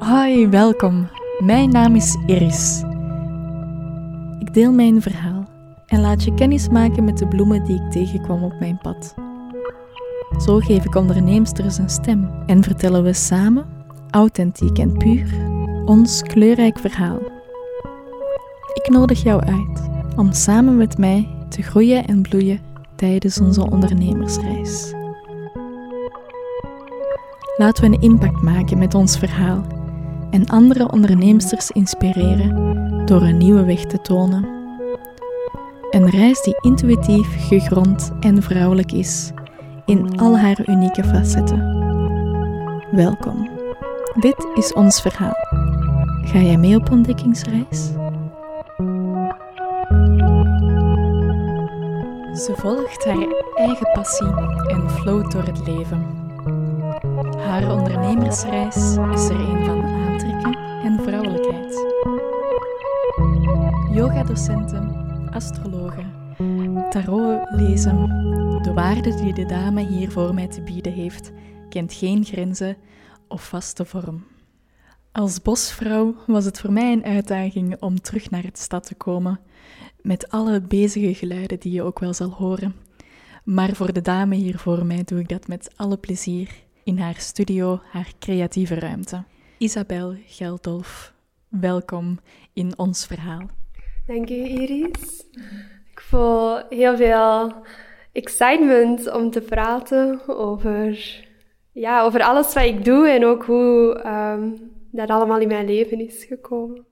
Hoi, welkom. Mijn naam is Iris. Ik deel mijn verhaal en laat je kennis maken met de bloemen die ik tegenkwam op mijn pad. Zo geef ik onderneemsters een stem en vertellen we samen, authentiek en puur, ons kleurrijk verhaal. Ik nodig jou uit om samen met mij te groeien en bloeien tijdens onze ondernemersreis. Laten we een impact maken met ons verhaal en andere onderneemsters inspireren door een nieuwe weg te tonen. Een reis die intuïtief, gegrond en vrouwelijk is in al haar unieke facetten. Welkom. Dit is ons verhaal. Ga jij mee op ontdekkingsreis? Ze volgt haar eigen passie en floot door het leven. Haar ondernemersreis is er een van vrouwelijkheid. Yogadocenten, astrologen, tarot lezen. De waarde die de dame hier voor mij te bieden heeft, kent geen grenzen of vaste vorm. Als bosvrouw was het voor mij een uitdaging om terug naar het stad te komen, met alle bezige geluiden die je ook wel zal horen. Maar voor de dame hier voor mij doe ik dat met alle plezier in haar studio, haar creatieve ruimte. Isabel Geldolf, welkom in ons verhaal. Dank u, Iris. Ik voel heel veel excitement om te praten over, ja, over alles wat ik doe en ook hoe um, dat allemaal in mijn leven is gekomen.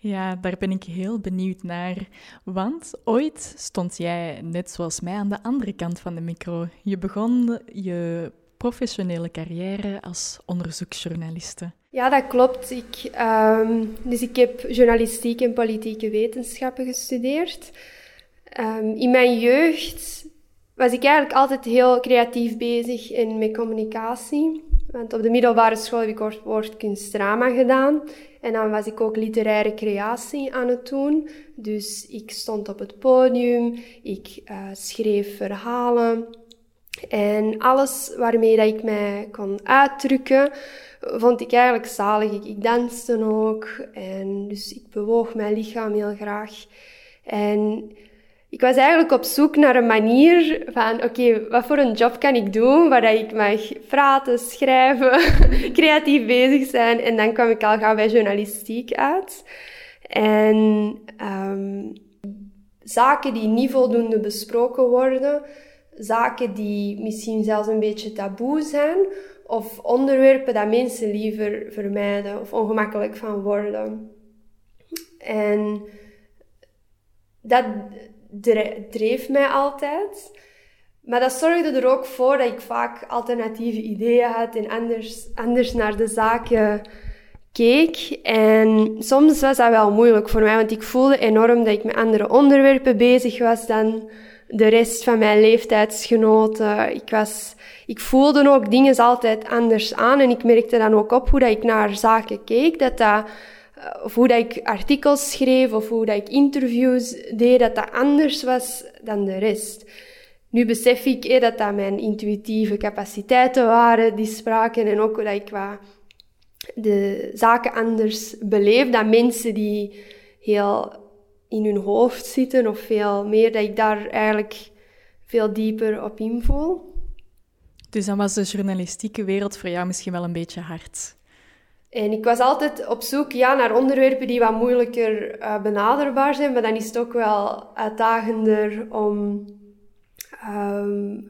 Ja, daar ben ik heel benieuwd naar. Want ooit stond jij, net zoals mij, aan de andere kant van de micro. Je begon je professionele carrière als onderzoeksjournaliste. Ja, dat klopt. Ik, um, dus ik heb journalistiek en politieke wetenschappen gestudeerd. Um, in mijn jeugd was ik eigenlijk altijd heel creatief bezig en met communicatie. Want op de middelbare school heb ik woordkunstdrama gedaan. En dan was ik ook literaire creatie aan het doen. Dus ik stond op het podium, ik uh, schreef verhalen. En alles waarmee dat ik mij kon uitdrukken, vond ik eigenlijk zalig. Ik, ik danste ook. En dus ik bewoog mijn lichaam heel graag. En ik was eigenlijk op zoek naar een manier van, oké, wat voor een job kan ik doen waar ik mag praten, schrijven, creatief bezig zijn. En dan kwam ik al gauw bij journalistiek uit. En um, zaken die niet voldoende besproken worden, zaken die misschien zelfs een beetje taboe zijn, of onderwerpen dat mensen liever vermijden of ongemakkelijk van worden. En dat dreef mij altijd. Maar dat zorgde er ook voor dat ik vaak alternatieve ideeën had en anders, anders naar de zaken keek. En soms was dat wel moeilijk voor mij, want ik voelde enorm dat ik met andere onderwerpen bezig was dan de rest van mijn leeftijdsgenoten. Ik, was, ik voelde ook dingen altijd anders aan en ik merkte dan ook op hoe dat ik naar zaken keek, dat dat eh, of hoe dat ik artikels schreef of hoe dat ik interviews deed, dat dat anders was dan de rest. Nu besef ik dat dat mijn intuïtieve capaciteiten waren die spraken en ook dat ik qua de zaken anders beleef dan mensen die heel in hun hoofd zitten of veel meer, dat ik daar eigenlijk veel dieper op invoel. Dus dan was de journalistieke wereld voor jou misschien wel een beetje hard. En ik was altijd op zoek ja, naar onderwerpen die wat moeilijker uh, benaderbaar zijn, maar dan is het ook wel uitdagender om um,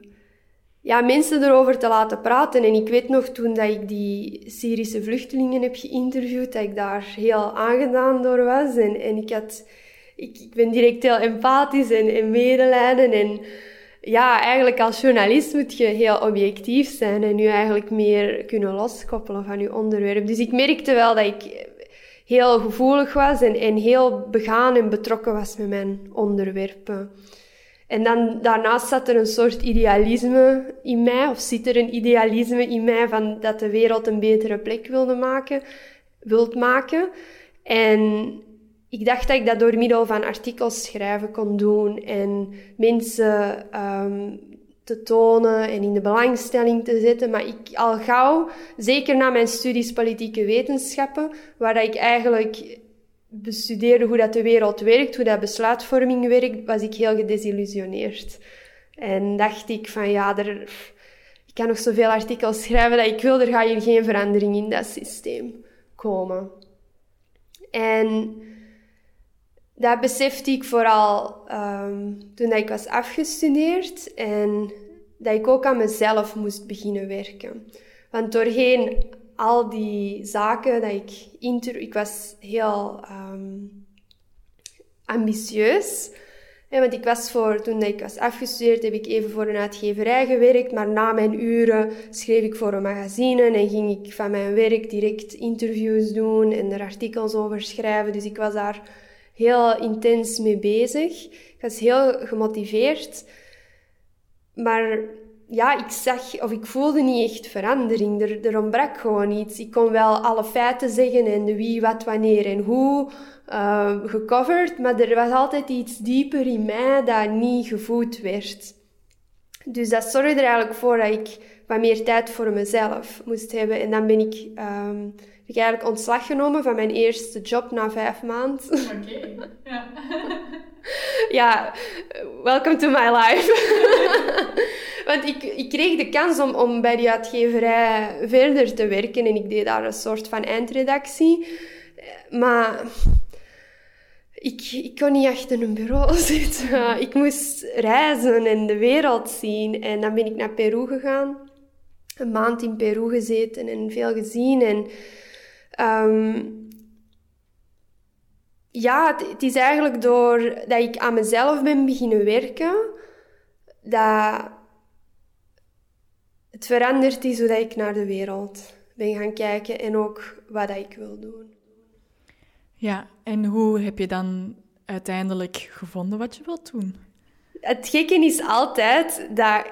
ja, mensen erover te laten praten. En ik weet nog toen dat ik die Syrische vluchtelingen heb geïnterviewd, dat ik daar heel aangedaan door was. En, en ik, had, ik, ben direct heel empathisch en, en medelijden. En ja, eigenlijk als journalist moet je heel objectief zijn en je eigenlijk meer kunnen loskoppelen van je onderwerp. Dus ik merkte wel dat ik heel gevoelig was en, en heel begaan en betrokken was met mijn onderwerpen. En dan, daarnaast zat er een soort idealisme in mij, of zit er een idealisme in mij van dat de wereld een betere plek wilde maken, wilt maken. En ik dacht dat ik dat door middel van artikels schrijven kon doen en mensen um, te tonen en in de belangstelling te zetten. Maar ik al gauw, zeker na mijn studies politieke wetenschappen, waar ik eigenlijk bestudeerde hoe dat de wereld werkt, hoe dat besluitvorming werkt, was ik heel gedesillusioneerd. En dacht ik van ja, er, ik kan nog zoveel artikels schrijven dat ik wil, er gaat hier geen verandering in dat systeem komen. En dat besefte ik vooral um, toen ik was afgestudeerd en dat ik ook aan mezelf moest beginnen werken. Want doorheen al die zaken dat ik. Ik was heel um, ambitieus. want ik was voor, toen ik was afgestudeerd, heb ik even voor een uitgeverij gewerkt. Maar na mijn uren schreef ik voor een magazine en ging ik van mijn werk direct interviews doen en er artikels over schrijven. Dus ik was daar heel intens mee bezig. Ik was heel gemotiveerd. Maar ja, ik zag of ik voelde niet echt verandering. Er, er ontbrak gewoon iets. Ik kon wel alle feiten zeggen en de wie, wat, wanneer en hoe uh, gecoverd, maar er was altijd iets dieper in mij dat niet gevoed werd. Dus dat zorgde er eigenlijk voor dat ik wat meer tijd voor mezelf moest hebben. En dan ben ik, um, heb ik eigenlijk ontslag genomen van mijn eerste job na vijf maanden. Oké, ja. ja, welcome to my life. Want ik, ik kreeg de kans om, om bij die uitgeverij verder te werken en ik deed daar een soort van eindredactie. Maar ik, ik kon niet achter een bureau zitten. Ik moest reizen en de wereld zien. En dan ben ik naar Peru gegaan. Een maand in Peru gezeten en veel gezien. En um, ja, het, is eigenlijk door dat ik aan mezelf ben beginnen werken, dat het veranderd is hoe dat ik naar de wereld ben gaan kijken en ook wat ik wil doen. Ja, en hoe heb je dan uiteindelijk gevonden wat je wilt doen? Het gekke is altijd dat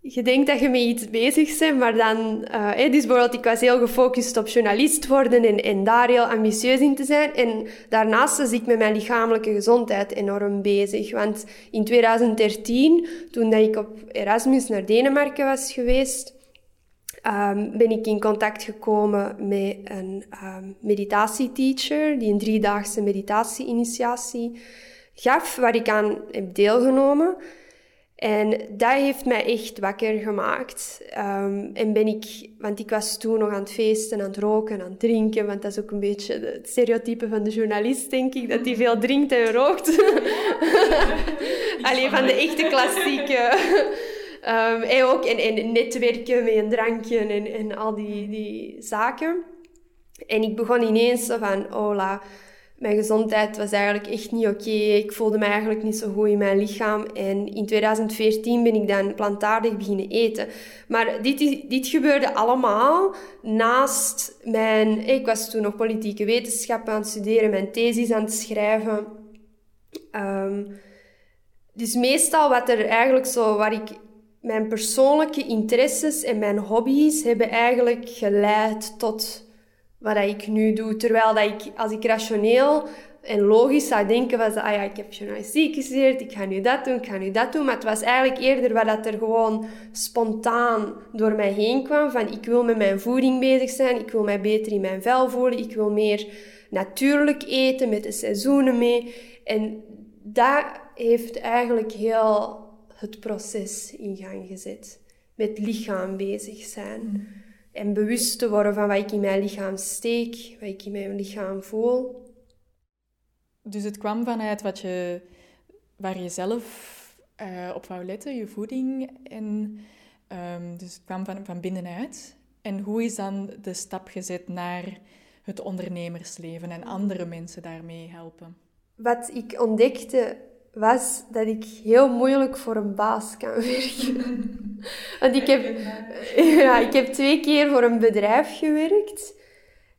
je denkt dat je met iets bezig bent, maar dan... Uh, dus bijvoorbeeld, ik was heel gefocust op journalist worden en, en daar heel ambitieus in te zijn. En daarnaast was ik met mijn lichamelijke gezondheid enorm bezig. Want in 2013, toen dat ik op Erasmus naar Denemarken was geweest, um, ben ik in contact gekomen met een um, meditatieteacher die een driedaagse meditatie-initiatie gaf, waar ik aan heb deelgenomen. En dat heeft mij echt wakker gemaakt. Um, en ben ik, want ik was toen nog aan het feesten, aan het roken, aan het drinken, want dat is ook een beetje het stereotype van de journalist, denk ik, dat hij veel drinkt en rookt. Alleen van de echte klassieke. En ook en, en netwerken met een drankje en, en al die, die zaken. En ik begon ineens van, oh la, mijn gezondheid was eigenlijk echt niet oké. Ik voelde me eigenlijk niet zo goed in mijn lichaam. En in 2014 ben ik dan plantaardig beginnen eten. Maar dit, dit gebeurde allemaal naast mijn... Ik was toen nog politieke wetenschappen aan het studeren, mijn thesis aan het schrijven. Um, dus meestal wat er eigenlijk zo... Waar ik mijn persoonlijke interesses en mijn hobby's hebben eigenlijk geleid tot wat ik nu doe. Terwijl dat ik, als ik rationeel en logisch zou denken, was ah ja, ik heb journalistiek gestudeerd, ik ga nu dat doen, ik ga nu dat doen. Maar het was eigenlijk eerder wat dat er gewoon spontaan door mij heen kwam. Van ik wil met mijn voeding bezig zijn, ik wil mij beter in mijn vel voelen, ik wil meer natuurlijk eten, met de seizoenen mee. En dat heeft eigenlijk heel het proces in gang gezet. Met lichaam bezig zijn. Mm. En bewust te worden van wat ik in mijn lichaam steek, wat ik in mijn lichaam voel. Dus het kwam vanuit wat je, waar je zelf uh, op wou letten, je voeding. En, um, dus het kwam van, van binnenuit. En hoe is dan de stap gezet naar het ondernemersleven en andere mensen daarmee helpen? Wat ik ontdekte was dat ik heel moeilijk voor een baas kan werken. Want ik heb, ja, ik heb twee keer voor een bedrijf gewerkt.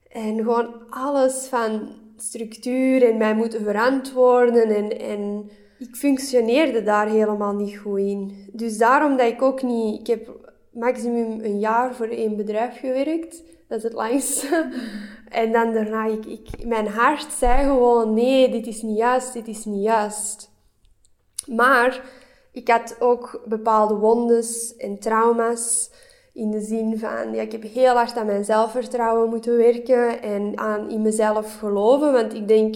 En gewoon alles van structuur en mij moeten verantwoorden. En, en ik functioneerde daar helemaal niet goed in. Dus daarom dat ik ook niet... Ik heb maximum een jaar voor één bedrijf gewerkt. Dat is het langste. En dan daarna, ik, ik, mijn hart zei gewoon, nee, dit is niet juist, dit is niet juist. Maar Ik had ook bepaalde wondes en trauma's. In de zin van, ja, ik heb heel hard aan mijn zelfvertrouwen moeten werken en aan in mezelf geloven. Want ik denk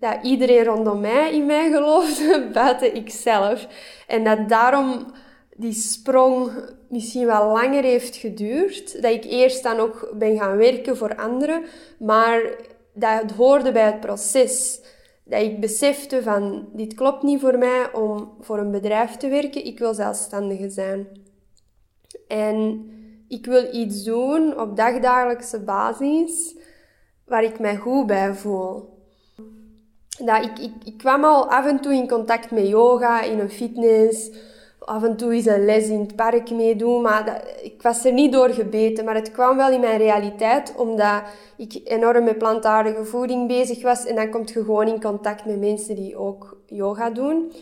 dat iedereen rondom mij in mij geloofde, buiten ikzelf. En dat daarom die sprong misschien wel langer heeft geduurd. Dat ik eerst dan ook ben gaan werken voor anderen. Maar dat hoorde bij het proces. Dat ik besefte van, dit klopt niet voor mij om voor een bedrijf te werken. Ik wil zelfstandige zijn. En ik wil iets doen op dagdagelijkse basis waar ik mij goed bij voel. Dat ik, ik, ik kwam al af en toe in contact met yoga, in een fitness, af en toe eens een les in het park meedoen, maar dat, ik was er niet door gebeten. Maar het kwam wel in mijn realiteit, omdat ik enorm met plantaardige voeding bezig was. En dan kom je gewoon in contact met mensen die ook yoga doen.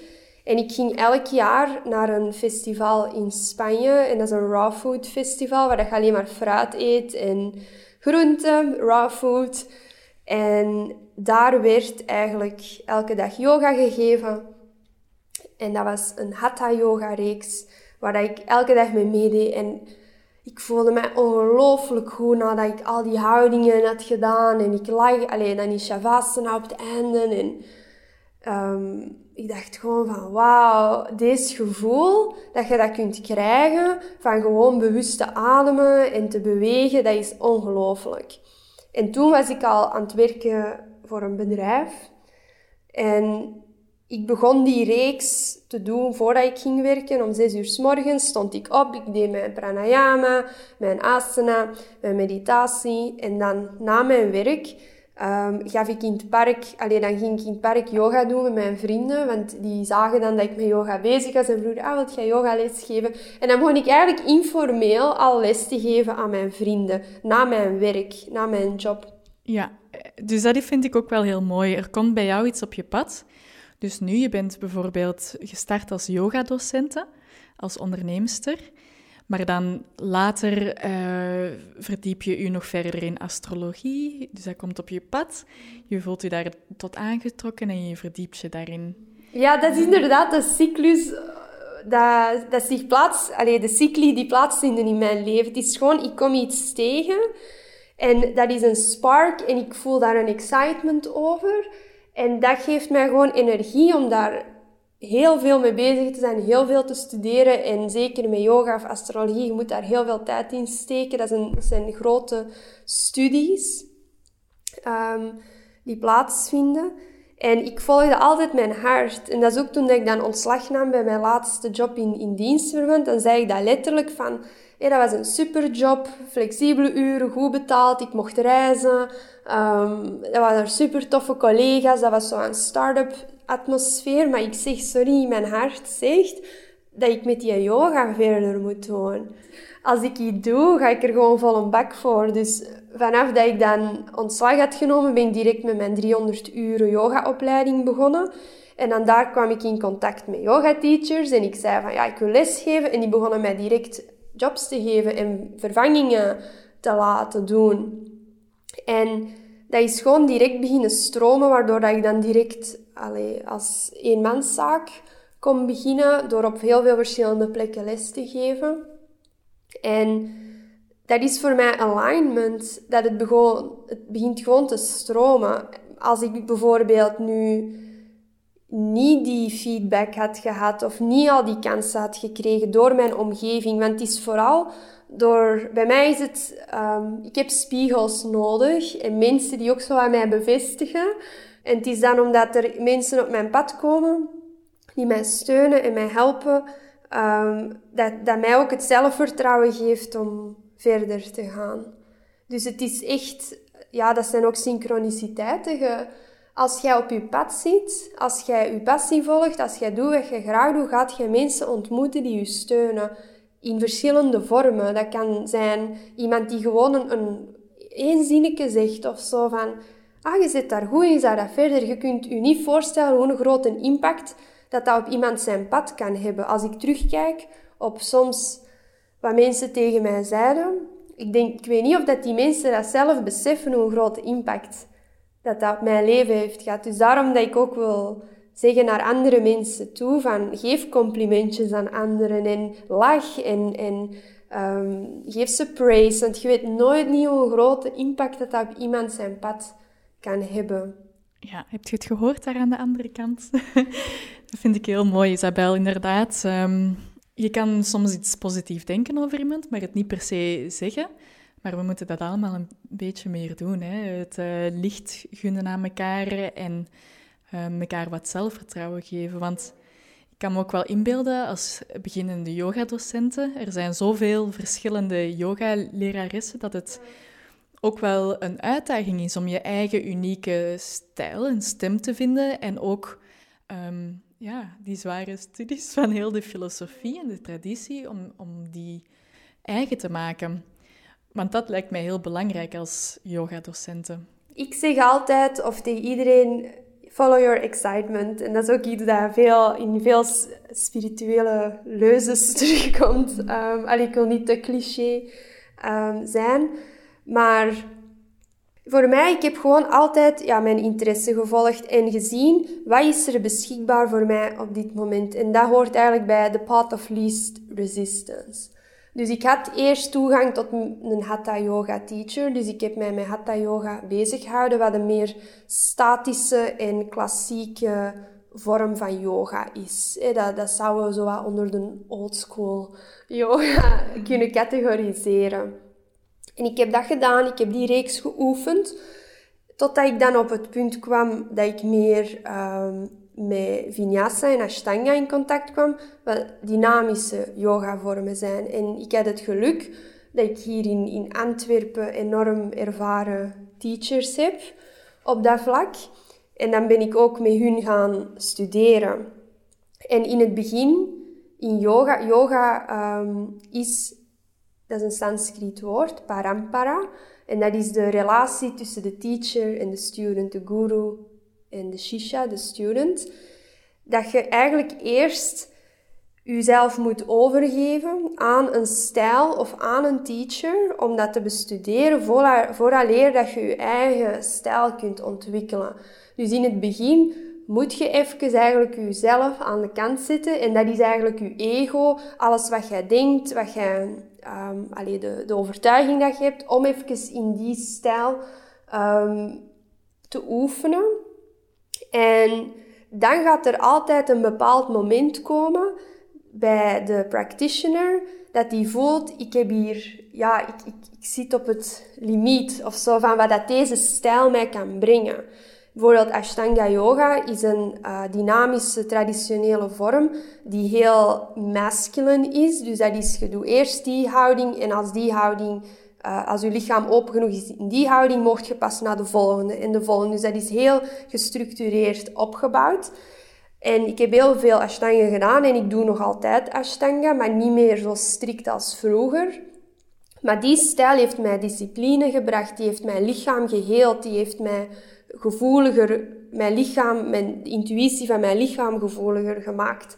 En ik ging elk jaar naar een festival in Spanje. En dat is een raw food festival, waar je alleen maar fruit eet en groenten, raw food. En daar werd eigenlijk elke dag yoga gegeven. En dat was een hatha yoga reeks, waar ik elke dag mee meedeed. En ik voelde mij ongelooflijk goed nadat ik al die houdingen had gedaan. En ik lag alleen dan in shavasana op het einde. En um, ik dacht gewoon van wauw, deze gevoel dat je dat kunt krijgen van gewoon bewust te ademen en te bewegen, dat is ongelooflijk. En toen was ik al aan het werken voor een bedrijf. En ik begon die reeks te doen voordat ik ging werken. Om zes uur s morgens stond ik op, ik deed mijn pranayama, mijn asana, mijn meditatie. En dan na mijn werk um, gaf ik in het park, alleen dan ging ik in het park yoga doen met mijn vrienden, want die zagen dan dat ik met yoga bezig was en vroegen, ah, wil jij yoga les geven? En dan begon ik eigenlijk informeel al les te geven aan mijn vrienden, na mijn werk, na mijn job. Ja, dus dat vind ik ook wel heel mooi. Er komt bij jou iets op je pad. Dus nu, je bent bijvoorbeeld gestart als yogadocente, als onderneemster. Maar dan later uh, verdiep je je nog verder in astrologie. Dus dat komt op je pad. Je voelt je daar tot aangetrokken en je verdiept je daarin. Ja, dat is inderdaad de cyclus eh, dat, dat zich plaats... Allee, de cycli die plaatsvinden in mijn leven. Het is gewoon, ik kom iets tegen en dat is een spark en ik voel daar een excitement over. En dat geeft mij gewoon energie om daar heel veel mee bezig te zijn, heel veel te studeren. En zeker met yoga of astrologie, je moet daar heel veel tijd in steken. Dat zijn, grote studies um, die plaatsvinden. En ik volgde altijd mijn hart. En dat is ook toen ik dan ontslag nam bij mijn laatste job in, in dienstverband. Dan zei ik dat letterlijk van... Hey, dat was een superjob, flexibele uren, goed betaald, ik mocht reizen. Um, dat waren super toffe collega's, dat was zo'n start-up atmosfeer. Maar ik zeg, sorry, mijn hart zegt dat ik met die yoga verder moet doen. Als ik iets doe, ga ik er gewoon vol een bak voor. Dus vanaf dat ik dan ontslag had genomen, ben ik direct met mijn 300 uur yogaopleiding begonnen. En dan daar kwam ik in contact met yoga-teachers en ik zei van ja, ik wil lesgeven. En die begonnen mij direct jobs te geven en vervangingen te laten doen. En dat is gewoon direct beginnen stromen, waardoor dat ik dan direct allee, als eenmanszaak kon beginnen door op heel veel verschillende plekken les te geven. En dat is voor mij alignment, dat het, begon, het begint gewoon te stromen. Als ik bijvoorbeeld nu niet die feedback had gehad of niet al die kansen had gekregen door mijn omgeving. Want het is vooral door, bij mij is het, um, ik heb spiegels nodig en mensen die ook zo aan mij bevestigen. En het is dan omdat er mensen op mijn pad komen die mij steunen en mij helpen, um, dat, dat mij ook het zelfvertrouwen geeft om verder te gaan. Dus het is echt, ja, dat zijn ook synchroniciteiten. Als jij op je pad zit, als jij je passie volgt, als jij doet wat je graag doet, gaat je mensen ontmoeten die je steunen. In verschillende vormen. Dat kan zijn iemand die gewoon een, een zinnetje zegt of zo van... Ah, je zit daar goed je zou dat verder. Je kunt je niet voorstellen hoe een grote impact dat dat op iemand zijn pad kan hebben. Als ik terugkijk op soms wat mensen tegen mij zeiden, ik, denk, ik weet niet of dat die mensen dat zelf beseffen hoe grote impact dat dat op mijn leven heeft gehad. Dus daarom dat ik ook wil zeggen naar andere mensen toe van geef complimentjes aan anderen en lach en, en um, geef ze praise. Want je weet nooit niet hoe grote impact dat, op iemand zijn pad kan hebben. Ja, heb je het gehoord daar aan de andere kant? dat vind ik heel mooi, Isabel. Inderdaad, um, je kan soms iets positief denken over iemand, maar het niet per se zeggen. Maar we moeten dat allemaal een beetje meer doen. Hè? Het uh, licht gunnen aan elkaar en uh, elkaar wat zelfvertrouwen geven. Want ik kan me ook wel inbeelden als beginnende yogadocenten. Er zijn zoveel verschillende yogaleraressen dat het ook wel een uitdaging is om je eigen unieke stijl en stem te vinden. En ook um, ja, die zware studies van heel de filosofie en de traditie, om, om die eigen te maken. Want dat lijkt mij heel belangrijk als yogadocenten. Ik zeg altijd, of tegen iedereen, follow your excitement. En dat is ook iets dat veel, in veel spirituele leuzes terugkomt. Um, ik wil niet te cliché um, zijn, maar voor mij, ik heb gewoon altijd ja, mijn interesse gevolgd en gezien wat is er beschikbaar voor mij op dit moment. En dat hoort eigenlijk bij de path of least resistance. Dus ik had eerst toegang tot een Hatha Yoga teacher. Dus ik heb mij met Hatha Yoga bezig gehouden, wat een meer statische en klassieke vorm van yoga is. Dat, dat zouden we zo wat onder de old school yoga kunnen categoriseren. En ik heb dat gedaan, ik heb die reeks geoefend, totdat ik dan op het punt kwam dat ik meer um, met vinyasa en ashtanga in contact kwam, wat dynamische yoga-vormen zijn. En ik had het geluk dat ik hier in, in Antwerpen enorm ervaren teachers heb op dat vlak. En dan ben ik ook met hun gaan studeren. En in het begin, in yoga, yoga um, is dat is een Sanskriet woord, parampara. En dat is de relatie tussen de teacher en de student, de guru en de shisha, de student. Dat je eigenlijk eerst jezelf moet overgeven aan een stijl of aan een teacher om dat te bestuderen vooraleer dat je je eigen stijl kunt ontwikkelen. Dus in het begin moet je even eigenlijk jezelf aan de kant zetten en dat is eigenlijk je ego, alles wat jij denkt, wat jij um, de, de overtuiging dat je hebt, om even in die stijl um, te oefenen. En dan gaat er altijd een bepaald moment komen bij de practitioner dat die voelt, ik heb hier, ja, ik, ik, ik zit op het limiet of zo van wat dat deze stijl mij kan brengen. Bijvoorbeeld Ashtanga Yoga is een uh, dynamische traditionele vorm die heel masculine is. Dus dat is, je doet eerst die houding en als die houding, uh, als je lichaam open genoeg is in die houding, mocht je pas naar de volgende en de volgende. Dus dat is heel gestructureerd opgebouwd. En ik heb heel veel Ashtanga gedaan en ik doe nog altijd Ashtanga, maar niet meer zo strikt als vroeger. Maar die stijl heeft mij discipline gebracht, die heeft mijn lichaam geheeld, die heeft mij gevoeliger, mijn lichaam, mijn intuïtie van mijn lichaam gevoeliger gemaakt.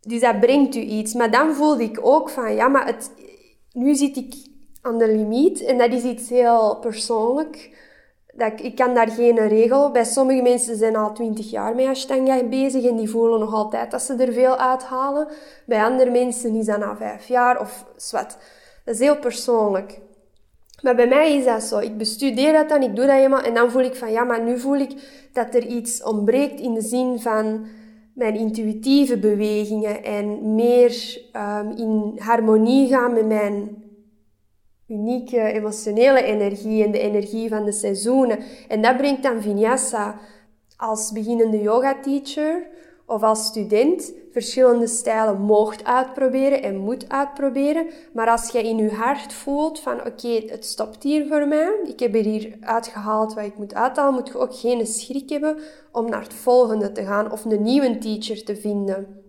Dus dat brengt u iets. Maar dan voelde ik ook van, ja, maar het, nu zit ik aan de limiet en dat is iets heel persoonlijk. Dat ik, kan daar geen regel. Bij sommige mensen zijn al twintig jaar met Ashtanga bezig en die voelen nog altijd dat ze er veel uithalen. Bij andere mensen is dat na vijf jaar of zwart. Dat is heel persoonlijk. Maar bij mij is dat zo. Ik bestudeer dat dan, ik doe dat helemaal en dan voel ik van ja, maar nu voel ik dat er iets ontbreekt in de zin van mijn intuïtieve bewegingen en meer um, in harmonie gaan met mijn unieke emotionele energie en de energie van de seizoenen. En dat brengt dan vinyasa als beginnende yoga teacher of als student verschillende stijlen mocht uitproberen en moet uitproberen. Maar als je in je hart voelt van oké, het stopt hier voor mij, ik heb er hier uitgehaald wat ik moet uithalen, moet je ook geen schrik hebben om naar het volgende te gaan of een nieuwe teacher te vinden.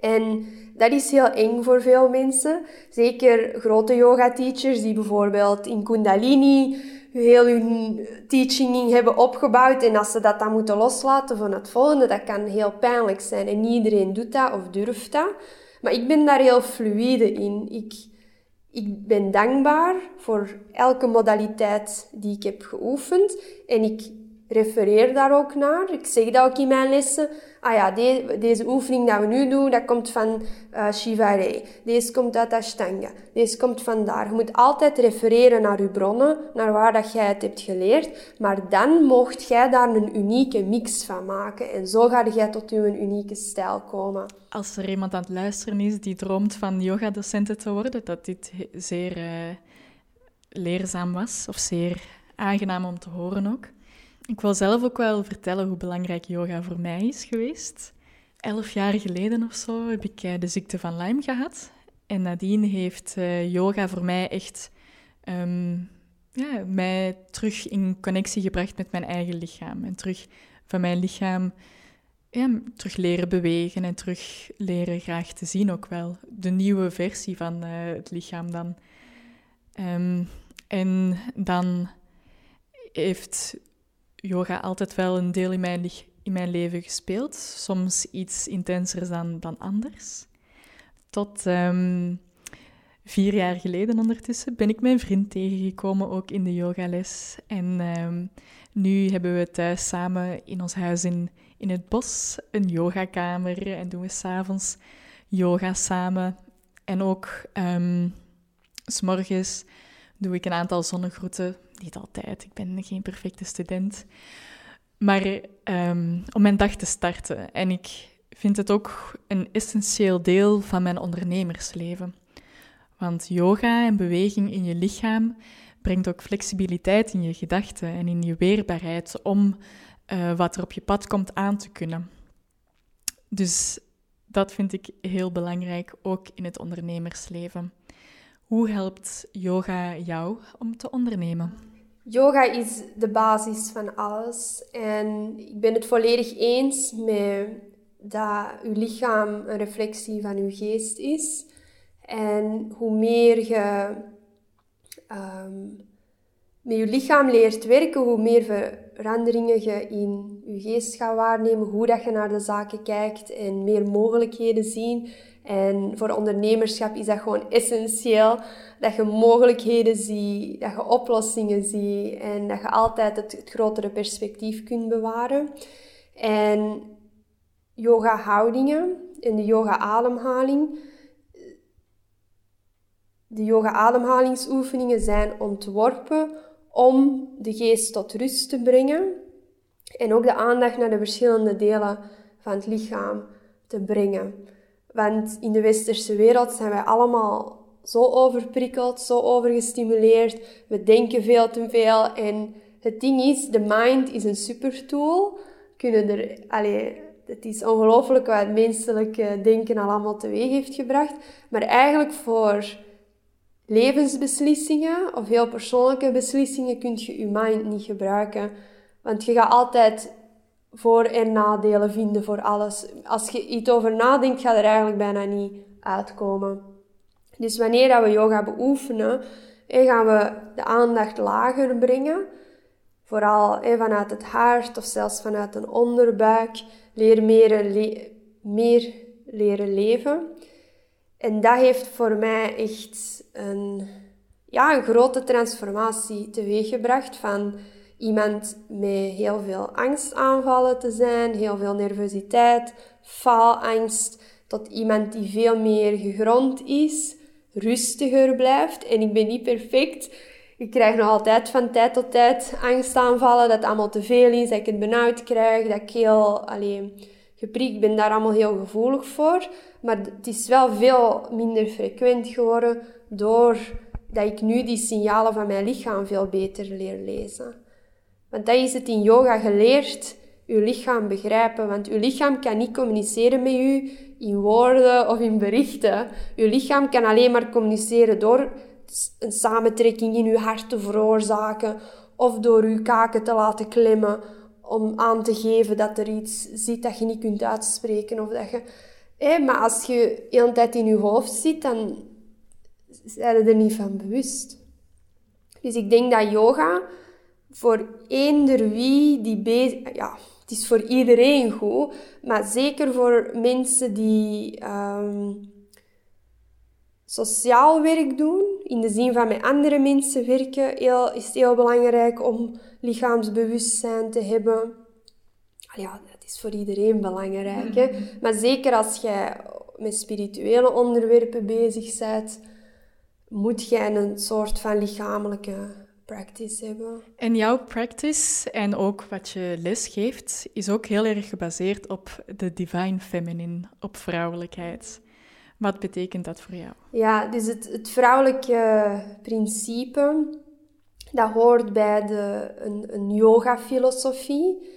En dat is heel eng voor veel mensen. Zeker grote yoga teachers die bijvoorbeeld in Kundalini heel hun teaching hebben opgebouwd en als ze dat dan moeten loslaten van het volgende, dat kan heel pijnlijk zijn. En niet iedereen doet dat of durft dat. Maar ik ben daar heel fluide in. Ik, ik ben dankbaar voor elke modaliteit die ik heb geoefend. En ik refereer daar ook naar. Ik zeg dat ook in mijn lessen. Ah ja, deze oefening dat we nu doen, dat komt van uh. Deze komt uit Ashtanga. Deze komt van daar. Je moet altijd refereren naar je bronnen, naar waar dat jij het hebt geleerd. Maar dan mocht jij daar een unieke mix van maken. En zo ga jij tot je unieke stijl komen. Als er iemand aan het luisteren is die droomt van yogadocenten te worden, dat dit zeer uh, leerzaam was of zeer aangenaam om te horen ook. Ik wil zelf ook wel vertellen hoe belangrijk yoga voor mij is geweest. Elf jaar geleden of zo heb ik eh, de ziekte van Lyme gehad. En nadien heeft eh, yoga voor mij echt ehm, ja, mij terug in connectie gebracht met mijn eigen lichaam. En terug van mijn lichaam terug leren bewegen en terug leren graag te zien ook wel. De nieuwe versie van uh, het lichaam dan. Um, en dan heeft yoga altijd wel een deel in mijn, in mijn leven gespeeld. Soms iets intenser dan, dan anders. Tot ehm, vier jaar geleden ondertussen ben ik mijn vriend tegengekomen, ook in de yogales. En ehm, nu hebben we thuis samen in ons huis in, in het bos een yogakamer en doen we s'avonds yoga samen. En ook um, s morgens doe ik een aantal zonnegroeten niet altijd, ik ben geen perfecte student. Maar um, om mijn dag te starten. En ik vind het ook een essentieel deel van mijn ondernemersleven. Want yoga en beweging in je lichaam brengt ook flexibiliteit in je gedachten en in je weerbaarheid om uh, wat er op je pad komt aan te kunnen. Dus dat vind ik heel belangrijk, ook in het ondernemersleven. Hoe helpt yoga jou om te ondernemen? Yoga is de basis van alles. En ik ben het volledig eens met dat uw lichaam een reflectie van uw geest is. En hoe meer je um, met je lichaam leert werken, hoe meer veranderingen je in je geest gaat waarnemen, hoe dat je naar de zaken kijkt en meer mogelijkheden zien. En voor ondernemerschap is dat gewoon essentieel dat je mogelijkheden ziet, dat je oplossingen ziet en dat je altijd het, het grotere perspectief kunt bewaren. En yoga-houdingen en de yoga-ademhaling. De yoga-ademhalingsoefeningen zijn ontworpen om de geest tot rust te brengen en ook de aandacht naar de verschillende delen van het lichaam te brengen. Want in de westerse wereld zijn wij allemaal zo overprikkeld, zo overgestimuleerd. We denken veel te veel. En het ding is, de mind is een super tool. Kunnen er, allez, het is ongelooflijk wat het menselijke denken al allemaal teweeg heeft gebracht. Maar eigenlijk voor levensbeslissingen of heel persoonlijke beslissingen kun je je mind niet gebruiken. Want je gaat altijd voor- en nadelen vinden voor alles. Als je iets over nadenkt, gaat er eigenlijk bijna niet uitkomen. Dus wanneer we yoga beoefenen, gaan we de aandacht lager brengen. Vooral vanuit het hart of zelfs vanuit een onderbuik. Leer meer, meer leren leven. En dat heeft voor mij echt een, ja, een grote transformatie teweeggebracht van iemand met heel veel angstaanvallen te zijn, heel veel nervositeit, faalangst, tot iemand die veel meer gegrond is, rustiger blijft. En ik ben niet perfect. Ik krijg nog altijd van tijd tot tijd angstaanvallen, dat het allemaal te veel is, dat ik het benauwd krijg, dat ik heel alleen, geprikt ben, daar allemaal heel gevoelig voor. Maar het is wel veel minder frequent geworden doordat ik nu die signalen van mijn lichaam veel beter leer lezen. Want dat is het in yoga geleerd, uw lichaam begrijpen. Want uw lichaam kan niet communiceren met u in woorden of in berichten. Uw lichaam kan alleen maar communiceren door een samentrekking in uw hart te veroorzaken of door uw kaken te laten klemmen om aan te geven dat er iets zit dat je niet kunt uitspreken. Of dat je, maar als je de hele tijd in je hoofd zit, dan zijn je er niet van bewust. Dus ik denk dat yoga voor eender wie die bezig... Ja, het is voor iedereen goed, maar zeker voor mensen die um, sociaal werk doen, in de zin van met andere mensen werken, heel, is het heel belangrijk om lichaamsbewustzijn te hebben. Ja, dat is voor iedereen belangrijk. Hè? Mm-hmm. Maar zeker als jij met spirituele onderwerpen bezig bent, moet jij een soort van lichamelijke practice hebben. En jouw practice en ook wat je lesgeeft, is ook heel erg gebaseerd op de divine feminine, op vrouwelijkheid. Wat betekent dat voor jou? Ja, dus het, het vrouwelijke principe, dat hoort bij de, een, een yoga-filosofie.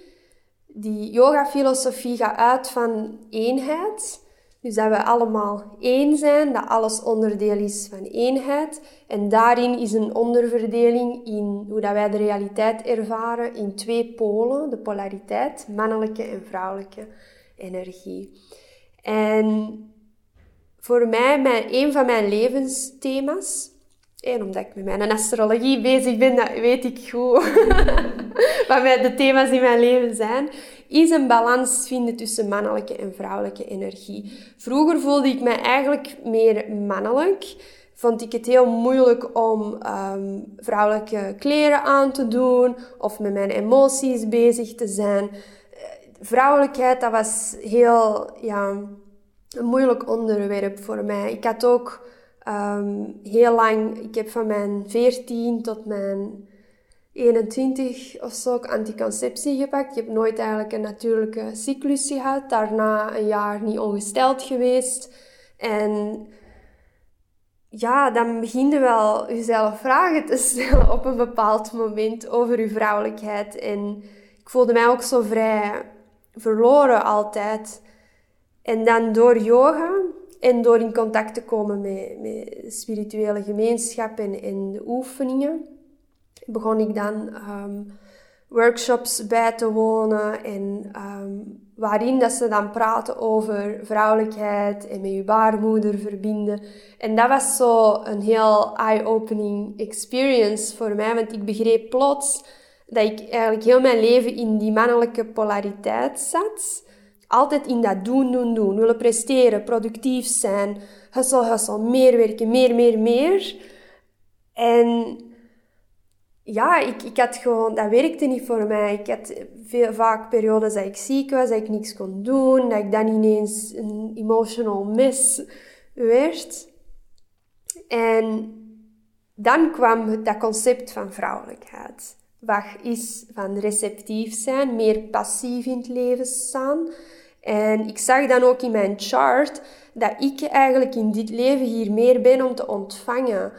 Die yoga-filosofie gaat uit van eenheid. Dus dat we allemaal één zijn, dat alles onderdeel is van eenheid. En daarin is een onderverdeling in hoe dat wij de realiteit ervaren in twee polen, de polariteit, mannelijke en vrouwelijke energie. En voor mij, mijn, een van mijn levensthema's, en omdat ik met mijn astrologie bezig ben, dat weet ik goed wat de thema's in mijn leven zijn, is een balans vinden tussen mannelijke en vrouwelijke energie. Vroeger voelde ik mij eigenlijk meer mannelijk. Vond ik het heel moeilijk om um, vrouwelijke kleren aan te doen of met mijn emoties bezig te zijn. Vrouwelijkheid, dat was heel ja, een moeilijk onderwerp voor mij. Ik had ook um, heel lang, ik heb van mijn 14 tot mijn 21 of zo anticonceptie gepakt. Ik heb nooit eigenlijk een natuurlijke cyclus gehad. Daarna een jaar niet ongesteld geweest. En ja, dan begin je wel jezelf vragen te stellen op een bepaald moment over je vrouwelijkheid. En ik voelde mij ook zo vrij verloren altijd. En dan door yoga en door in contact te komen met, met spirituele gemeenschappen en de oefeningen begon ik dan um, workshops bij te wonen en um, waarin dat ze dan praten over vrouwelijkheid en met je baarmoeder verbinden. En dat was zo een heel eye-opening experience voor mij, want ik begreep plots dat ik eigenlijk heel mijn leven in die mannelijke polariteit zat. Altijd in dat doen, doen, doen. Willen presteren, productief zijn, hustle, hustle, meer werken, meer, meer, meer. En ja, ik, ik had gewoon, dat werkte niet voor mij. Ik had veel, vaak periodes dat ik ziek was, dat ik niks kon doen, dat ik dan ineens een emotional mess werd. En dan kwam dat concept van vrouwelijkheid. Wat is van receptief zijn, meer passief in het leven staan. En ik zag dan ook in mijn chart dat ik eigenlijk in dit leven hier meer ben om te ontvangen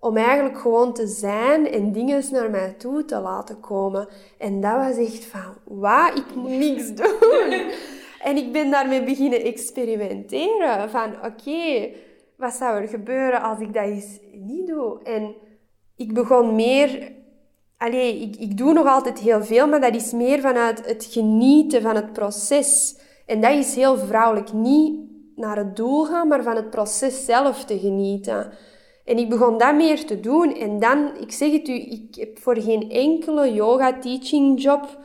om eigenlijk gewoon te zijn en dingen naar mij toe te laten komen. En dat was echt van, wat, ik moet niks doen. en ik ben daarmee beginnen experimenteren. Van, oké, wat zou er gebeuren als ik dat eens niet doe? En ik begon meer... Allee, ik, ik doe nog altijd heel veel, maar dat is meer vanuit het genieten van het proces. En dat is heel vrouwelijk. Niet naar het doel gaan, maar van het proces zelf te genieten. En ik begon dat meer te doen. En dan, ik zeg het u, ik heb voor geen enkele yoga teaching job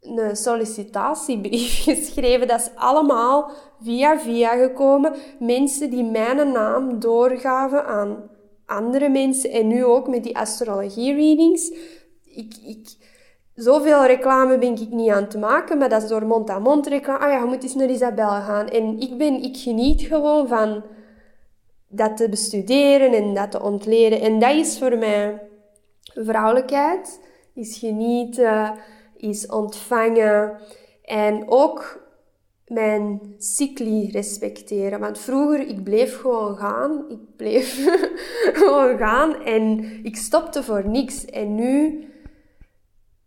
een sollicitatiebrief geschreven. Dat is allemaal via via gekomen. Mensen die mijn naam doorgaven aan andere mensen. En nu ook met die astrologie readings. Ik, ik, zoveel reclame ben ik niet aan het maken, maar dat is door mond-aan-mond -mond reclame. Ah ja, je moet eens naar Isabel gaan. En ik, ben, ik geniet gewoon van dat te bestuderen en dat te ontleren. En dat is voor mij vrouwelijkheid, is genieten, is ontvangen en ook mijn cycli respecteren. Want vroeger, ik bleef gewoon gaan. Ik bleef gewoon gaan en ik stopte voor niks. En nu,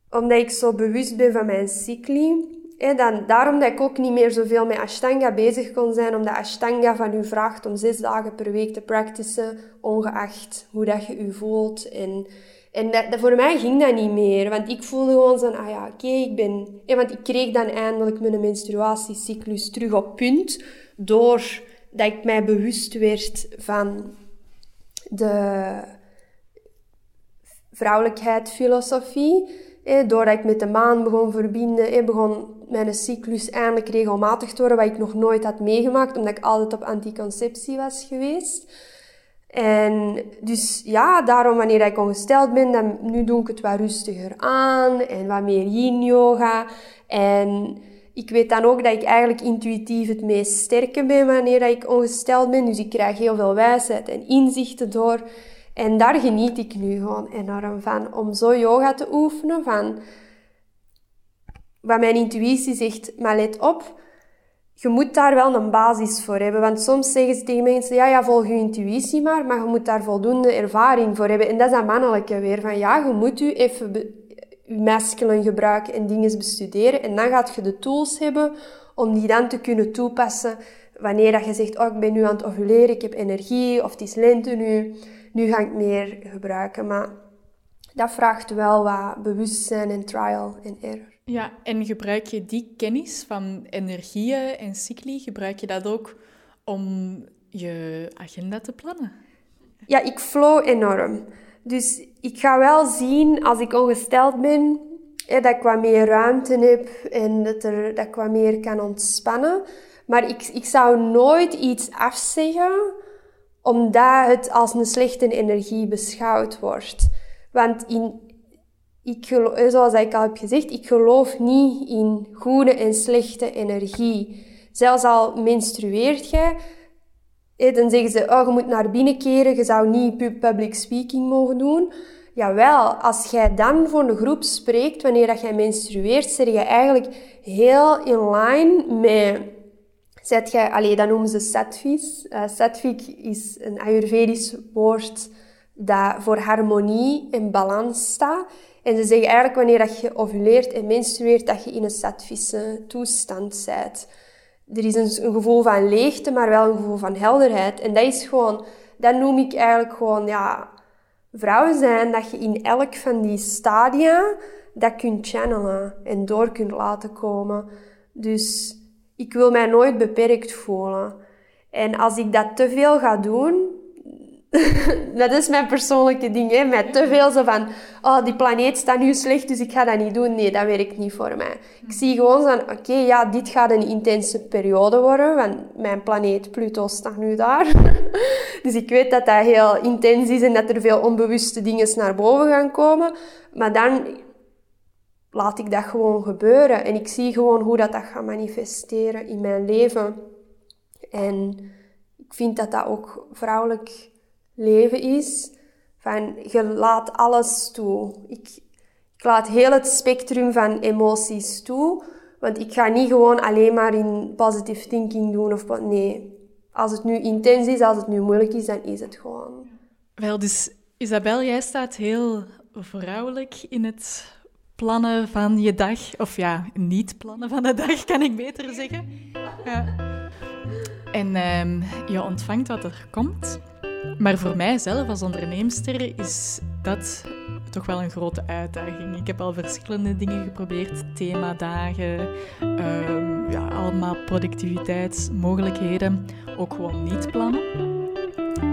omdat ik zo bewust ben van mijn cycli, dan, daarom dat ik ook niet meer zoveel met Ashtanga bezig kon zijn, omdat Ashtanga van u vraagt om zes dagen per week te practicen, ongeacht hoe dat je u voelt. En, en dat, voor mij ging dat niet meer, want ik voelde gewoon zo, ah ja, oké, ik ben... want ik kreeg dan eindelijk mijn menstruatiecyclus terug op punt, doordat ik mij bewust werd van de vrouwelijkheid filosofie. doordat ik met de maan begon verbinden, begon mijn cyclus eindelijk regelmatig te worden, wat ik nog nooit had meegemaakt, omdat ik altijd op anticonceptie was geweest. En dus ja, daarom wanneer ik ongesteld ben, dan nu doe ik het wat rustiger aan en wat meer yin yoga. En ik weet dan ook dat ik eigenlijk intuïtief het meest sterke ben wanneer ik ongesteld ben. Dus ik krijg heel veel wijsheid en inzichten door. En daar geniet ik nu gewoon enorm van. Om zo yoga te oefenen. Van wat mijn intuïtie zegt, maar let op. Je moet daar wel een basis voor hebben. Want soms zeggen ze tegen mensen, ja, ja, volg je intuïtie maar. Maar je moet daar voldoende ervaring voor hebben. En dat is dat mannelijke weer. Van ja, je moet u even je masculine gebruiken en dingen bestuderen. En dan gaat je de tools hebben om die dan te kunnen toepassen wanneer dat je zegt, oh, ik ben nu aan het ovuleren, ik heb energie, of het is lente nu, nu ga ik meer gebruiken. Maar dat vraagt wel wat bewustzijn en trial en error. Ja, en gebruik je die kennis van energieën en cycli, gebruik je dat ook om je agenda te plannen? Ja, ik flow enorm. Dus ik ga wel zien als ik ongesteld ben, dat ik wat meer ruimte heb en dat, er, dat ik wat meer kan ontspannen. Maar ik, ik zou nooit iets afzeggen omdat het als een slechte energie beschouwd wordt. Want in, ik zoals ik al heb gezegd, ik geloof niet in goede en slechte energie. Zelfs al menstrueert jij, dan zeggen ze, oh, je moet naar binnen keren, je zou niet public speaking mogen doen. Jawel, als jij dan voor de groep spreekt wanneer dat jij menstrueert, zit je eigenlijk heel in line met... Zet jij, allee, dat noemen ze sattvis. Uh, sattvik is een Ayurvedisch woord dat voor harmonie en balans staat. En ze zeggen eigenlijk wanneer dat je ovuleert en menstrueert, dat je in een sattvische toestand bent er is een, een, gevoel van leegte, maar wel een gevoel van helderheid. En dat is gewoon, dat noem ik eigenlijk gewoon, ja, vrouwen zijn, dat je in elk van die stadia dat kunt channelen en door kunt laten komen. Dus ik wil mij nooit beperkt voelen. En als ik dat te veel ga doen, dat is mijn persoonlijke ding, hè. Met te veel zo van, oh, die planeet staat nu slecht, dus ik ga dat niet doen. Nee, dat werkt niet voor mij. Ik zie gewoon van, oké, ja, dit gaat een intense periode worden, want mijn planeet Pluto staat nu daar. dus ik weet dat dat heel intens is en dat er veel onbewuste dingen naar boven gaan komen. Maar dan laat ik dat gewoon gebeuren. En ik zie gewoon hoe dat, dat gaat manifesteren in mijn leven. En ik vind dat dat ook vrouwelijk leven is. Van, je laat alles toe. Ik, ik laat heel het spectrum van emoties toe. Want ik ga niet gewoon alleen maar in positive thinking doen. Of, nee, als het nu intens is, als het nu moeilijk is, dan is het gewoon. Wel, dus Isabel, jij staat heel vrouwelijk in het plannen van je dag. Of ja, niet plannen van de dag, kan ik beter zeggen. Ja. En um, je ontvangt wat er komt. Maar voor mijzelf als onderneemster is dat toch wel een grote uitdaging. Ik heb al verschillende dingen geprobeerd, themadagen, um, ja, allemaal productiviteitsmogelijkheden, ook gewoon niet plannen.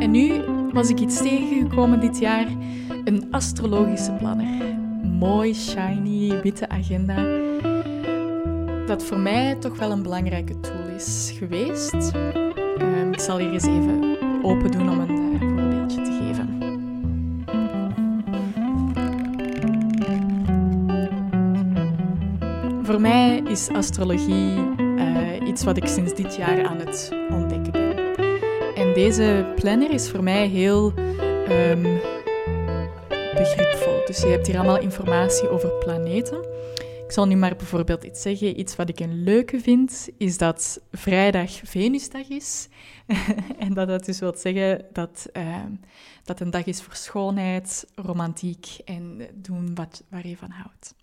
En nu was ik iets tegengekomen dit jaar, een astrologische planner. Mooi, shiny, witte agenda. Dat voor mij toch wel een belangrijke tool is geweest. Um, ik zal hier eens even open doen om een uh, voorbeeldje te geven. Voor mij is astrologie uh, iets wat ik sinds dit jaar aan het ontdekken ben. En deze planner is voor mij heel um, begripvol. Dus je hebt hier allemaal informatie over planeten. Zal nu maar bijvoorbeeld iets zeggen. Iets wat ik een leuke vind, is dat vrijdag Venusdag is. en dat dat dus wil zeggen dat uh, dat een dag is voor schoonheid, romantiek en doen wat, waar je van houdt.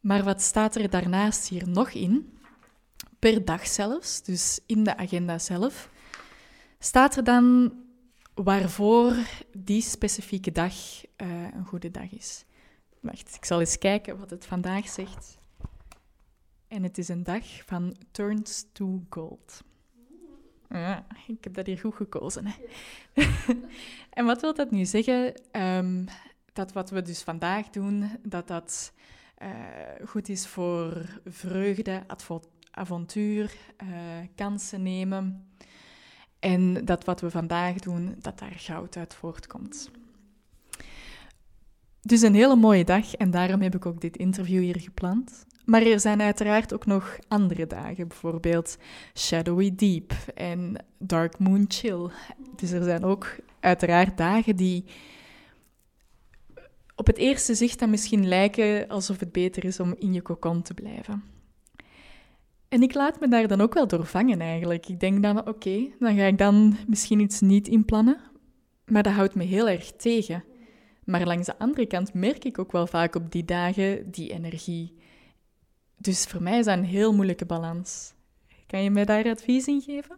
Maar wat staat er daarnaast hier nog in? Per dag zelfs, dus in de agenda zelf, staat er dan waarvoor die specifieke dag uh, een goede dag is. Wacht, ik zal eens kijken wat het vandaag zegt. En het is een dag van Turns to Gold. Ja, ik heb dat hier goed gekozen. Hè. en wat wil dat nu zeggen? Um, dat wat we dus vandaag doen, dat dat uh, goed is voor vreugde, avontuur, uh, kansen nemen. En dat wat we vandaag doen, dat daar goud uit voortkomt. Dus een hele mooie dag en daarom heb ik ook dit interview hier gepland. Maar er zijn uiteraard ook nog andere dagen, bijvoorbeeld Shadowy Deep en Dark Moon Chill. Dus er zijn ook uiteraard dagen die op het eerste zicht dan misschien lijken alsof het beter is om in je kokon te blijven. En ik laat me daar dan ook wel door vangen eigenlijk. Ik denk dan, oké, dan ga ik dan misschien iets niet inplannen, maar dat houdt me heel erg tegen. Maar langs de andere kant merk ik ook wel vaak op die dagen die energie. Dus voor mij is dat een heel moeilijke balans. Kan je mij daar advies in geven?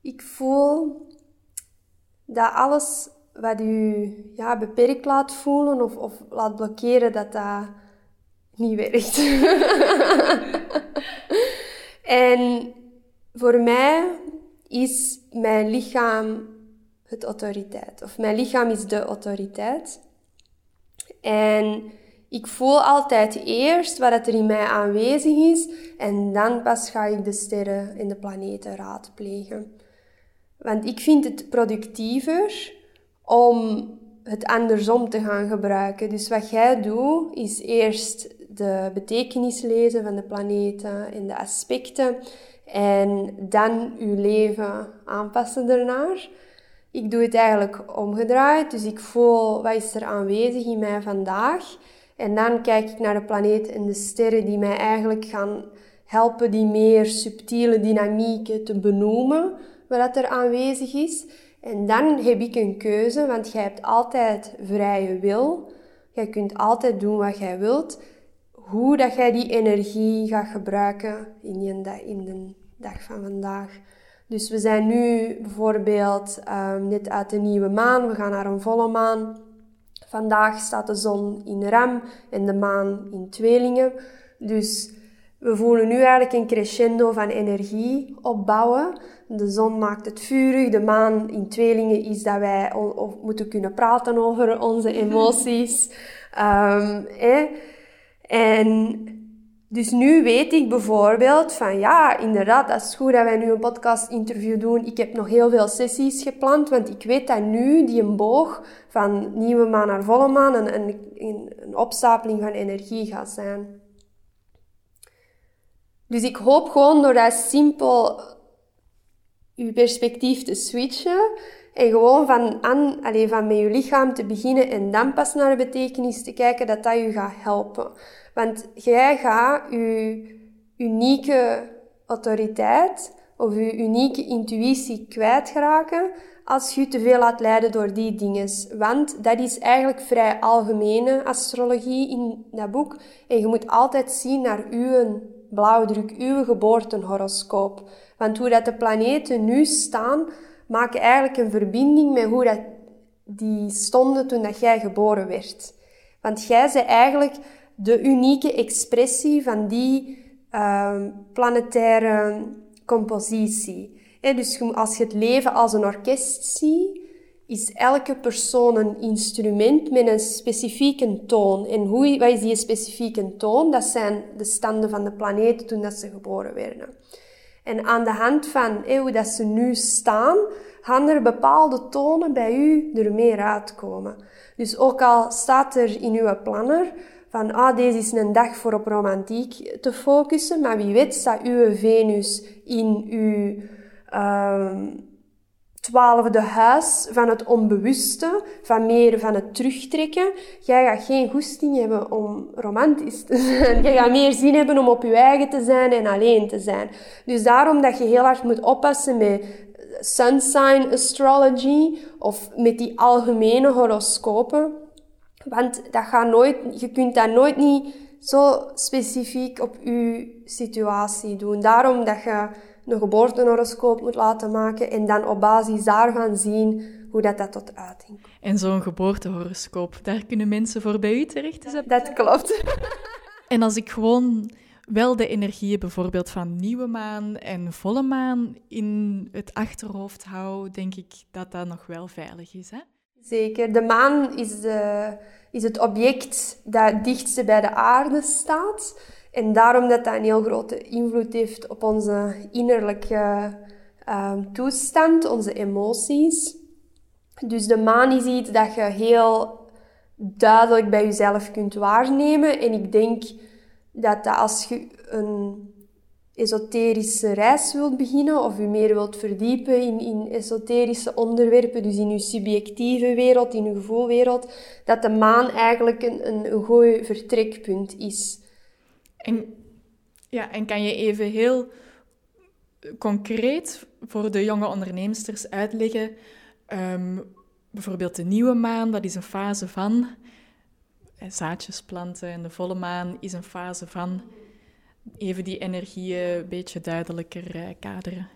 Ik voel dat alles wat u ja, beperkt laat voelen of, of laat blokkeren, dat dat niet werkt. en voor mij is mijn lichaam het autoriteit. Of mijn lichaam is de autoriteit. En ik voel altijd eerst wat er in mij aanwezig is en dan pas ga ik de sterren en de planeten raadplegen. Want ik vind het productiever om het andersom te gaan gebruiken. Dus wat jij doet, is eerst de betekenis lezen van de planeten en de aspecten en dan je leven aanpassen daarnaar. Ik doe het eigenlijk omgedraaid, dus ik voel wat is er aanwezig in mij vandaag. En dan kijk ik naar de planeet en de sterren die mij eigenlijk gaan helpen die meer subtiele dynamieken te benoemen, wat er aanwezig is. En dan heb ik een keuze, want jij hebt altijd vrije wil. Jij kunt altijd doen wat jij wilt. Hoe dat jij die energie gaat gebruiken in, je, in de dag van vandaag. Dus we zijn nu bijvoorbeeld um, net uit de nieuwe maan, we gaan naar een volle maan. Vandaag staat de zon in ram en de maan in tweelingen. Dus we voelen nu eigenlijk een crescendo van energie opbouwen. De zon maakt het vurig, de maan in tweelingen is dat wij moeten kunnen praten over onze emoties. um, En dus nu weet ik bijvoorbeeld van ja, inderdaad, dat is goed dat wij nu een podcast-interview doen. Ik heb nog heel veel sessies gepland, want ik weet dat nu die een boog van nieuwe maan naar volle maan een, een, een opstapeling van energie gaat zijn. Dus ik hoop gewoon door dat simpel uw perspectief te switchen en gewoon van, aan, allez, van met je lichaam te beginnen en dan pas naar de betekenis te kijken, dat dat je gaat helpen. Want jij gaat je unieke autoriteit of je unieke intuïtie kwijtraken als je te veel laat leiden door die dingen. Want dat is eigenlijk vrij algemene astrologie in dat boek. En je moet altijd zien naar uw blauwdruk, uw geboortenhoroscoop. Want hoe dat de planeten nu staan, maken eigenlijk een verbinding met hoe dat die stonden toen dat jij geboren werd. Want jij bent eigenlijk de unieke expressie van die uh, planetaire compositie. dus als je het leven als een orkest ziet, is elke persoon een instrument met een specifieke toon. En hoe, wat is die specifieke toon? Dat zijn de standen van de planeten toen dat ze geboren werden. En aan de hand van hoe dat ze nu staan, gaan er bepaalde tonen bij u er meer uitkomen. Dus ook al staat er in uw planner van ah, deze is een dag voor op romantiek te focussen, maar wie weet staat uw Venus in uw uh, twaalfde huis van het onbewuste, van meer van het terugtrekken. Jij gaat geen goesting hebben om romantisch te zijn. Jij gaat meer zin hebben om op je eigen te zijn en alleen te zijn. Dus daarom dat je heel hard moet oppassen met sun sign astrology of met die algemene horoscopen. Want dat gaat nooit, je kunt dat nooit niet zo specifiek op je situatie doen. Daarom dat je een geboortehoroscoop moet laten maken en dan op basis daarvan zien hoe dat, dat tot uiting komt. En zo'n geboortehoroscoop, daar kunnen mensen voor bij u terecht? Is dat... dat klopt. en als ik gewoon wel de energieën bijvoorbeeld van nieuwe maan en volle maan in het achterhoofd hou, denk ik dat dat nog wel veilig is. Hè? Zeker. De maan is, de, is het object dat het dichtste bij de aarde staat. En daarom dat dat een heel grote invloed heeft op onze innerlijke ehm, toestand, onze emoties. Dus de maan is iets dat je heel duidelijk bij jezelf kunt waarnemen. En ik denk dat, dat als je een esoterische reis wilt beginnen of je meer wilt verdiepen in, in esoterische onderwerpen, dus in je subjectieve wereld, in je gevoelwereld, dat de maan eigenlijk een, een, goed vertrekpunt is. En, ja, en kan je even heel concreet voor de jonge onderneemsters uitleggen, um, bijvoorbeeld de nieuwe maan, dat is een fase van eh, zaadjes planten en de volle maan is een fase van even die energieën een beetje duidelijker eh, kaderen.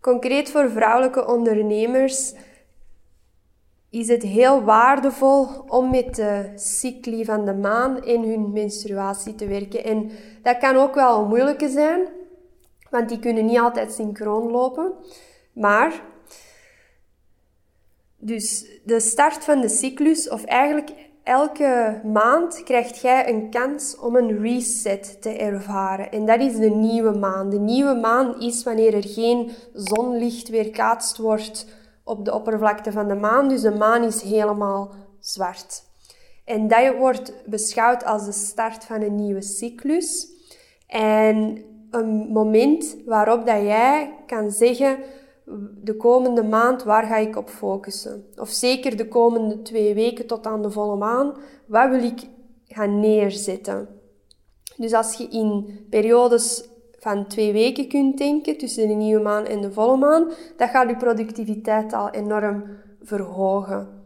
Concreet voor vrouwelijke ondernemers is het heel waardevol om met de cycli van de maan in hun menstruatie te werken. En dat kan ook wel een zijn, want die kunnen niet altijd synchroon lopen. Maar, dus de start van de cyclus, of eigenlijk elke maand krijgt jij een kans om een reset te ervaren. En dat is de nieuwe maan. De nieuwe maan is wanneer er geen zonlicht weerkaatst wordt op de oppervlakte van de maan. Dus de maan is helemaal zwart. En dat wordt beschouwd als de start van een nieuwe cyclus. En een moment waarop dat jij kan zeggen de komende maand, waar ga ik op focussen? Of zeker de komende twee weken tot aan de volle maan, wat wil ik gaan neerzetten? Dus als je in periodes van twee weken kunt denken, tussen de nieuwe maan en de volle maan, dat gaat je productiviteit al enorm verhogen.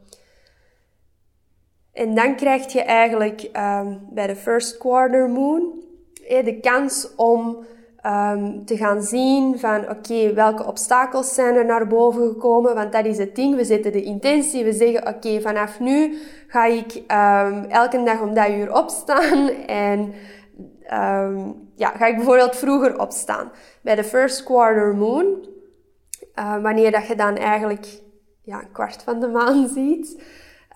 En dan krijg je eigenlijk um, bij de first quarter moon de kans om um, te gaan zien van oké, welke obstakels zijn er naar boven gekomen, want dat is het ding. We zetten de intentie, we zeggen oké, vanaf nu ga ik um, elke dag om dat uur opstaan en um, ja, ga ik bijvoorbeeld vroeger opstaan. Bij de first quarter moon, uh, wanneer dat je dan eigenlijk ja, een kwart van de maan ziet,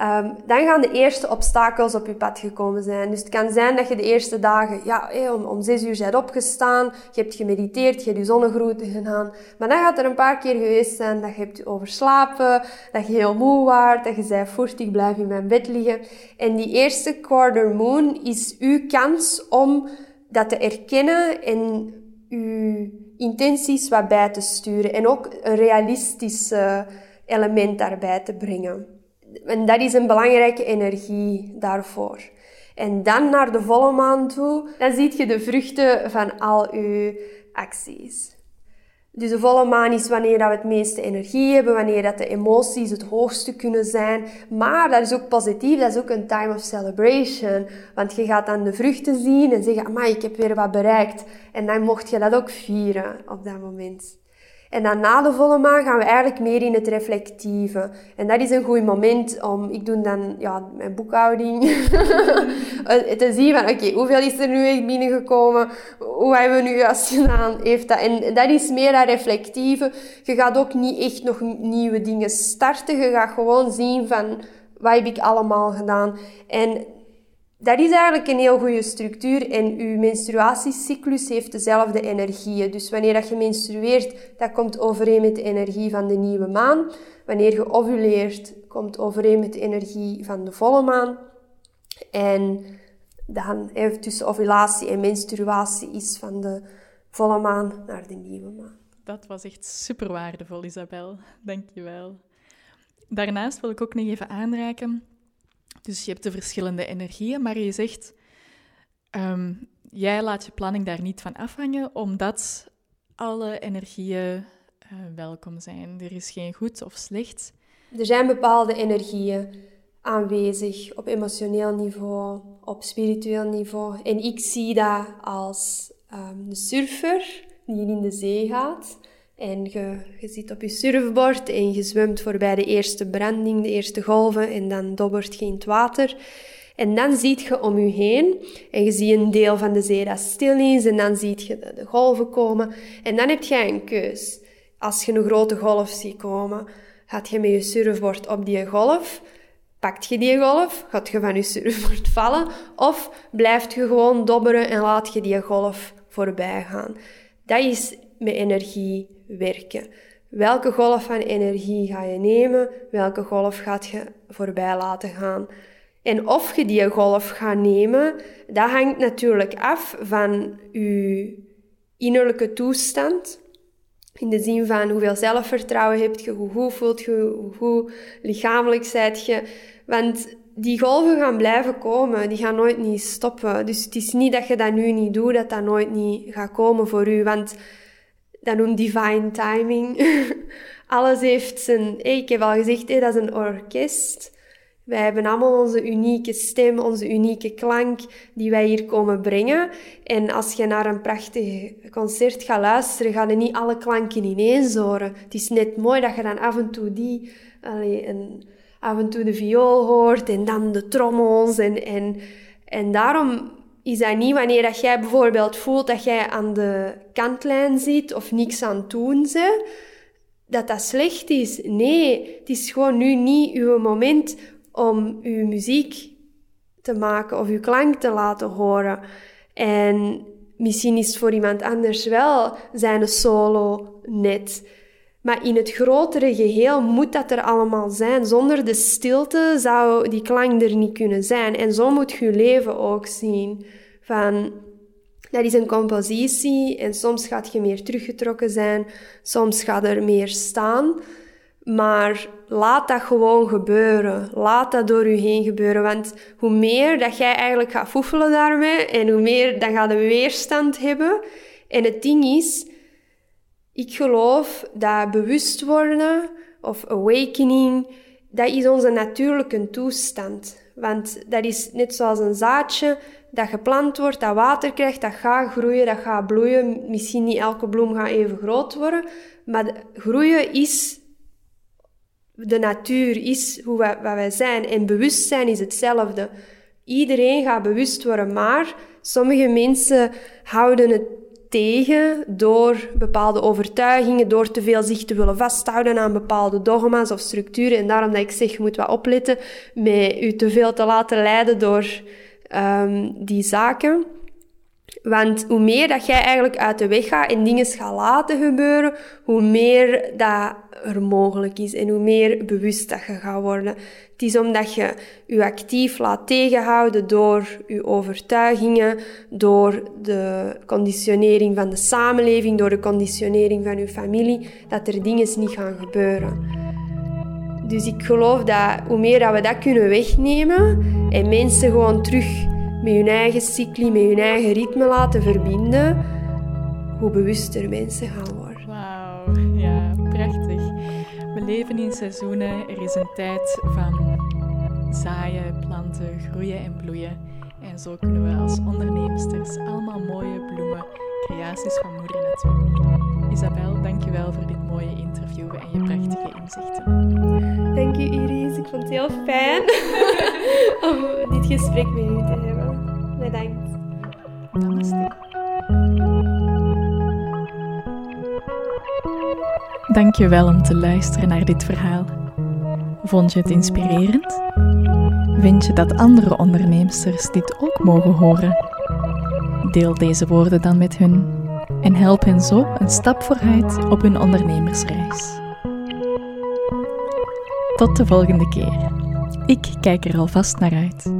Um, dan gaan de eerste obstakels op je pad gekomen zijn. Dus het kan zijn dat je de eerste dagen ja, om, om zes uur bent opgestaan, je hebt gemediteerd, je hebt je zonnegroeten gedaan. Maar dan gaat er een paar keer geweest zijn dat je hebt overslapen, dat je heel moe waart, dat je zei, voert, ik blijf in mijn bed liggen. En die eerste quarter moon is uw kans om dat te erkennen en uw intenties wat bij te sturen. En ook een realistisch element daarbij te brengen. En dat is een belangrijke energie daarvoor. En dan naar de volle maan toe, dan zie je de vruchten van al je acties. Dus de volle maan is wanneer we het meeste energie hebben, wanneer dat de emoties het hoogste kunnen zijn. Maar dat is ook positief, dat is ook een time of celebration. Want je gaat dan de vruchten zien en zeggen, amai, ik heb weer wat bereikt. En dan mocht je dat ook vieren op dat moment. En dan na de volle maan gaan we eigenlijk meer in het reflectieve. En dat is een goed moment om, ik doe dan ja, mijn boekhouding, te zien van oké, hoeveel is er nu echt binnengekomen? Hoe hebben we nu juist gedaan? Heeft dat? En dat is meer dat reflectieve. Je gaat ook niet echt nog nieuwe dingen starten. Je gaat gewoon zien van wat heb ik allemaal gedaan. En dat is eigenlijk een heel goede structuur en uw menstruatiecyclus heeft dezelfde energieën. Dus wanneer dat je menstrueert, dat komt overeen met de energie van de nieuwe maan. Wanneer je ovuleert, komt overeen met de energie van de volle maan. En dan even tussen ovulatie en menstruatie is van de volle maan naar de nieuwe maan. Dat was echt super waardevol, Isabel. Dank je wel. Daarnaast wil ik ook nog even aanraken dus je hebt de verschillende energieën, maar je zegt, um, jij laat je planning daar niet van afhangen, omdat alle energieën uh, welkom zijn. Er is geen goed of slecht. Er zijn bepaalde energieën aanwezig op emotioneel niveau, op spiritueel niveau. En ik zie dat als um, de surfer die in de zee gaat. En je, zit op je surfboard en je zwemt voorbij de eerste branding, de eerste golven en dan dobbert je in het water. En dan ziet je om je heen en je ziet een deel van de zee dat stil is en dan ziet je de, de golven komen. En dan heb je een keus. Als je een grote golf ziet komen, gaat je met je surfboard op die golf, pakt je die golf, gaat je van je surfboard vallen of blijft je gewoon dobberen en laat je die golf voorbij gaan. Dat is met energie werken. Welke golf van energie ga je nemen? Welke golf gaat je voorbij laten gaan? En of je die golf gaat nemen, dat hangt natuurlijk af van je innerlijke toestand. In de zin van hoeveel zelfvertrouwen heb je, hoe voelt je, hoe lichamelijk zijt je. Want die golven gaan blijven komen, die gaan nooit niet stoppen. Dus het is niet dat je dat nu niet doet, dat dat nooit niet gaat komen voor u. Want dat noemt divine timing. Alles heeft zijn... Ik heb al gezegd, dat is een orkest. Wij hebben allemaal onze unieke stem, onze unieke klank die wij hier komen brengen. En als je naar een prachtig concert gaat luisteren, gaan er niet alle klanken ineens horen. Het is net mooi dat je dan af en toe die, allee, af en toe de viool hoort en dan de trommels. En, en, en daarom is dat niet wanneer dat jij bijvoorbeeld voelt dat jij aan de kantlijn zit of niks aan het doen bent, dat dat slecht is. Nee, het is gewoon nu niet uw moment om uw muziek te maken of uw klank te laten horen. En misschien is het voor iemand anders wel zijn solo net. Maar in het grotere geheel moet dat er allemaal zijn. Zonder de stilte zou die klank er niet kunnen zijn. En zo moet je je leven ook zien. Van, dat is een compositie en soms gaat je meer teruggetrokken zijn, soms gaat er meer staan. Maar laat dat gewoon gebeuren. Laat dat door je heen gebeuren. Want hoe meer dat jij eigenlijk gaat foefelen daarmee en hoe meer dan gaat de weerstand hebben. En het ding is, ik geloof dat bewust worden of awakening, dat is onze natuurlijke toestand. Want dat is net zoals een zaadje dat geplant wordt, dat water krijgt, dat gaat groeien, dat gaat bloeien. Misschien niet elke bloem gaat even groot worden, maar groeien is de natuur, is hoe wat wij zijn. En bewustzijn is hetzelfde. Iedereen gaat bewust worden, maar sommige mensen houden het door bepaalde overtuigingen, door te veel zich te willen vasthouden aan bepaalde dogma's of structuren. En daarom dat ik zeg, je moet wat opletten met u te veel te laten leiden door um, die zaken. Want hoe meer dat jij eigenlijk uit de weg gaat en dingen gaat laten gebeuren, hoe meer dat er mogelijk is en hoe meer bewust dat je gaat worden. Het is omdat je je actief laat tegenhouden door je overtuigingen, door de conditionering van de samenleving, door de conditionering van je familie, dat er dingen niet gaan gebeuren. Dus ik geloof dat hoe meer dat we dat kunnen wegnemen en mensen gewoon terug met hun eigen cycli, met hun eigen ritme laten verbinden, hoe bewuster mensen gaan worden. Wauw, ja, prachtig. We leven in seizoenen. Er is een tijd van zaaien, planten, groeien en bloeien. En zo kunnen we als ondernemsters allemaal mooie bloemen, creaties van moeder natuur. Isabel, dankjewel voor dit mooie interview en je prachtige inzichten. Dank je Iris, ik vond het heel fijn om dit gesprek met u te hebben. Bedankt. Namaste. Dankjewel om te luisteren naar dit verhaal. Vond je het inspirerend? Vind je dat andere onderneemsters dit ook mogen horen? Deel deze woorden dan met hun en help hen zo een stap vooruit op hun ondernemersreis. Tot de volgende keer. Ik kijk er alvast naar uit.